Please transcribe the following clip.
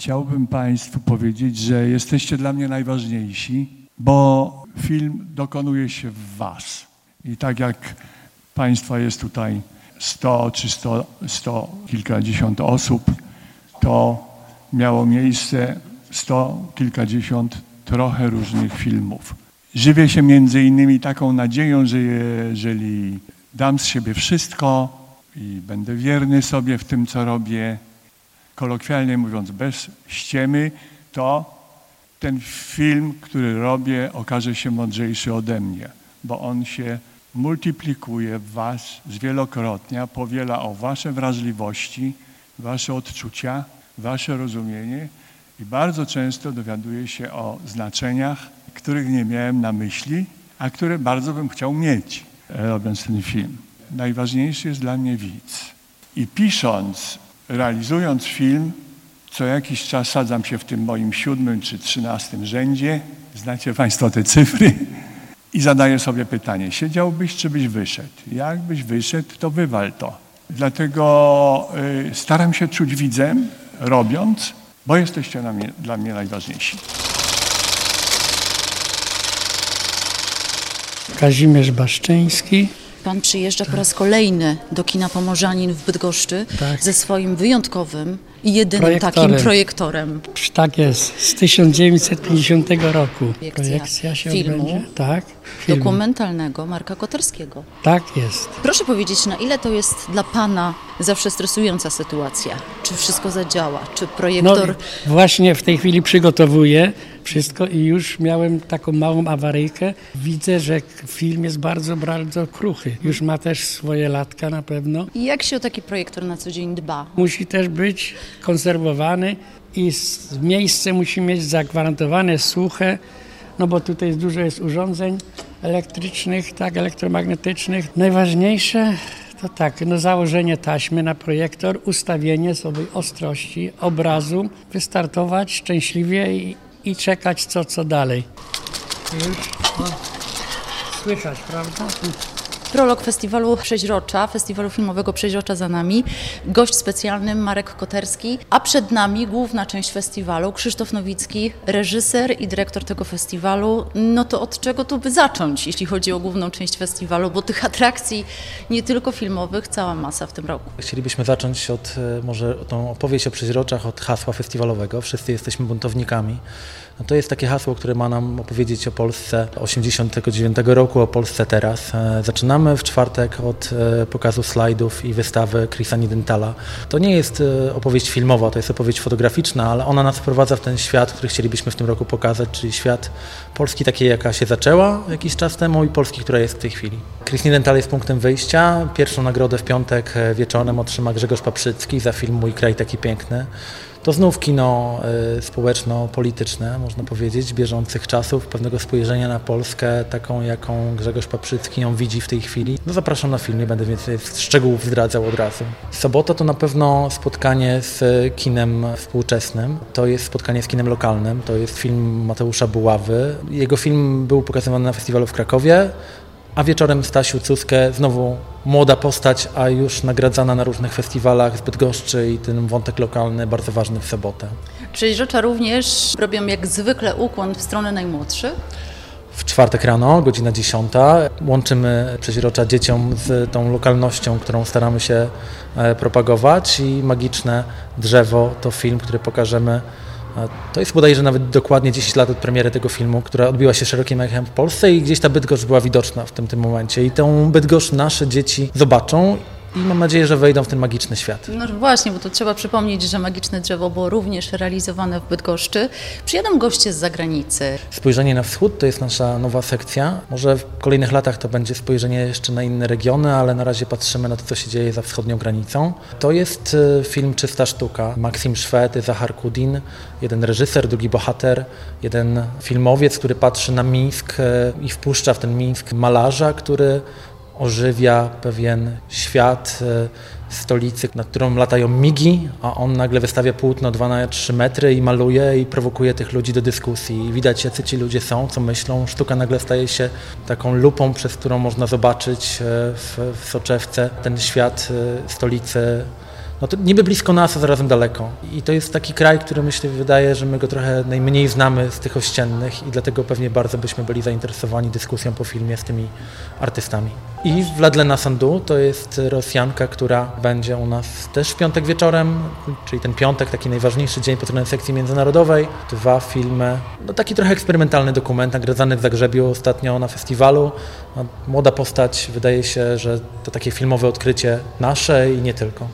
Chciałbym Państwu powiedzieć, że jesteście dla mnie najważniejsi, bo film dokonuje się w Was. I tak jak Państwa jest tutaj 100 czy 100, 100 kilkadziesiąt osób, to miało miejsce 100 kilkadziesiąt trochę różnych filmów. Żywię się między innymi taką nadzieją, że jeżeli dam z siebie wszystko i będę wierny sobie w tym, co robię, kolokwialnie mówiąc, bez ściemy, to ten film, który robię, okaże się mądrzejszy ode mnie, bo on się multiplikuje w Was zwielokrotnia, powiela o Wasze wrażliwości, Wasze odczucia, Wasze rozumienie i bardzo często dowiaduje się o znaczeniach, których nie miałem na myśli, a które bardzo bym chciał mieć, robiąc ten film. Najważniejszy jest dla mnie widz. I pisząc, realizując film, co jakiś czas sadzam się w tym moim siódmym czy trzynastym rzędzie, znacie Państwo te cyfry, i zadaję sobie pytanie, siedziałbyś czy byś wyszedł? Jakbyś wyszedł, to wywal to. Dlatego y, staram się czuć widzem, robiąc, bo jesteście dla mnie najważniejsi. Kazimierz Baszczyński. Pan przyjeżdża po raz kolejny do kina Pomorzanin w Bydgoszczy Tak. ze swoim wyjątkowym i jedynym Projektorem. takim projektorem. Tak jest, z 1950 roku. Projekcja Projekcja się filmu. odbędzie. Tak, filmu. Dokumentalnego Marka Koterskiego. Tak jest. Proszę powiedzieć, na ile to jest dla Pana zawsze stresująca sytuacja? Czy wszystko zadziała? Czy No projektor... właśnie w tej chwili przygotowuję wszystko i już miałem taką małą awaryjkę. Widzę, że film jest bardzo, bardzo kruchy. Już ma też swoje latka na pewno. I jak się o taki projektor na co dzień dba? Musi też być konserwowany i miejsce musi mieć zagwarantowane, suche, no bo tutaj dużo jest urządzeń elektrycznych, tak, elektromagnetycznych. Najważniejsze to tak, no założenie taśmy na projektor, ustawienie sobie ostrości obrazu, wystartować szczęśliwie i, i czekać co, co dalej. Już, o, słychać, prawda? Prolog festiwalu Przeźrocza, festiwalu filmowego Przeźrocza za nami. Gość specjalny Marek Koterski, a przed nami główna część festiwalu Krzysztof Nowicki, reżyser i dyrektor tego festiwalu. No to od czego tu by zacząć, jeśli chodzi o główną część festiwalu, bo tych atrakcji nie tylko filmowych cała masa w tym roku. Chcielibyśmy zacząć od e, może tą opowieść o przeźroczach, od hasła festiwalowego. Wszyscy jesteśmy buntownikami. No to jest takie hasło, które ma nam opowiedzieć o Polsce 89 roku, o Polsce teraz. E, Zaczynamy w czwartek od e, pokazu slajdów i wystawy Chrisa Nidentala. To nie jest e, opowieść filmowa, to jest opowieść fotograficzna, ale ona nas wprowadza w ten świat, który chcielibyśmy w tym roku pokazać, czyli świat Polski takiej, jaka się zaczęła jakiś czas temu i Polski, która jest w tej chwili. Chris Nidental jest punktem wyjścia. Pierwszą nagrodę w piątek e, wieczorem otrzyma Grzegorz Paprzycki za film Mój kraj taki piękny. To znów kino y, społeczno-polityczne, można powiedzieć, bieżących czasów, pewnego spojrzenia na Polskę, taką jaką Grzegorz Paprzycki ją widzi w tej chwili. No zapraszam na film, nie będę więcej szczegółów zdradzał od razu. Sobota to na pewno spotkanie z kinem współczesnym, to jest spotkanie z kinem lokalnym, to jest film Mateusza Buławy. Jego film był pokazywany na festiwalu w Krakowie, a wieczorem Stasiu Cuskę, znowu młoda postać, a już nagradzana na różnych festiwalach z Bydgoszczy i ten wątek lokalny bardzo ważny w sobotę. Przeźrocza również robią jak zwykle ukłon w stronę najmłodszych. W czwartek rano, godzina 10, łączymy przeźrocza dzieciom z tą lokalnością, którą staramy się e, propagować i Magiczne Drzewo to film, który pokażemy to jest bodajże nawet dokładnie 10 lat od premiery tego filmu, która odbiła się szerokim echem w Polsce i gdzieś ta Bydgoszcz była widoczna w tym, tym momencie. I tą Bydgoszcz nasze dzieci zobaczą i mam nadzieję, że wejdą w ten magiczny świat. No właśnie, bo to trzeba przypomnieć, że Magiczne Drzewo było również realizowane w Bydgoszczy. Przyjadą goście z zagranicy. Spojrzenie na wschód to jest nasza nowa sekcja. Może w kolejnych latach to będzie spojrzenie jeszcze na inne regiony, ale na razie patrzymy na to, co się dzieje za wschodnią granicą. To jest e, film Czysta Sztuka. Maksim Szwed, Zachar Kudin, jeden reżyser, drugi bohater, jeden filmowiec, który patrzy na Mińsk e, i wpuszcza w ten Mińsk malarza, który ożywia pewien świat e, stolicy, nad którą latają migi, a on nagle wystawia płótno 2 na 3 metry i maluje i prowokuje tych ludzi do dyskusji. I widać, jacy ci ludzie są, co myślą. Sztuka nagle staje się taką lupą, przez którą można zobaczyć e, w, w soczewce ten świat e, stolicy no to niby blisko nas, a zarazem daleko. I to jest taki kraj, który myślę, wydaje, że my go trochę najmniej znamy z tych ościennych i dlatego pewnie bardzo byśmy byli zainteresowani dyskusją po filmie z tymi artystami. I Wladlena Sandu to jest Rosjanka, która będzie u nas też w piątek wieczorem, czyli ten piątek, taki najważniejszy dzień po sekcji międzynarodowej. Dwa filmy, no taki trochę eksperymentalny dokument, nagradzany w Zagrzebiu ostatnio na festiwalu. No, młoda postać, wydaje się, że to takie filmowe odkrycie nasze i nie tylko.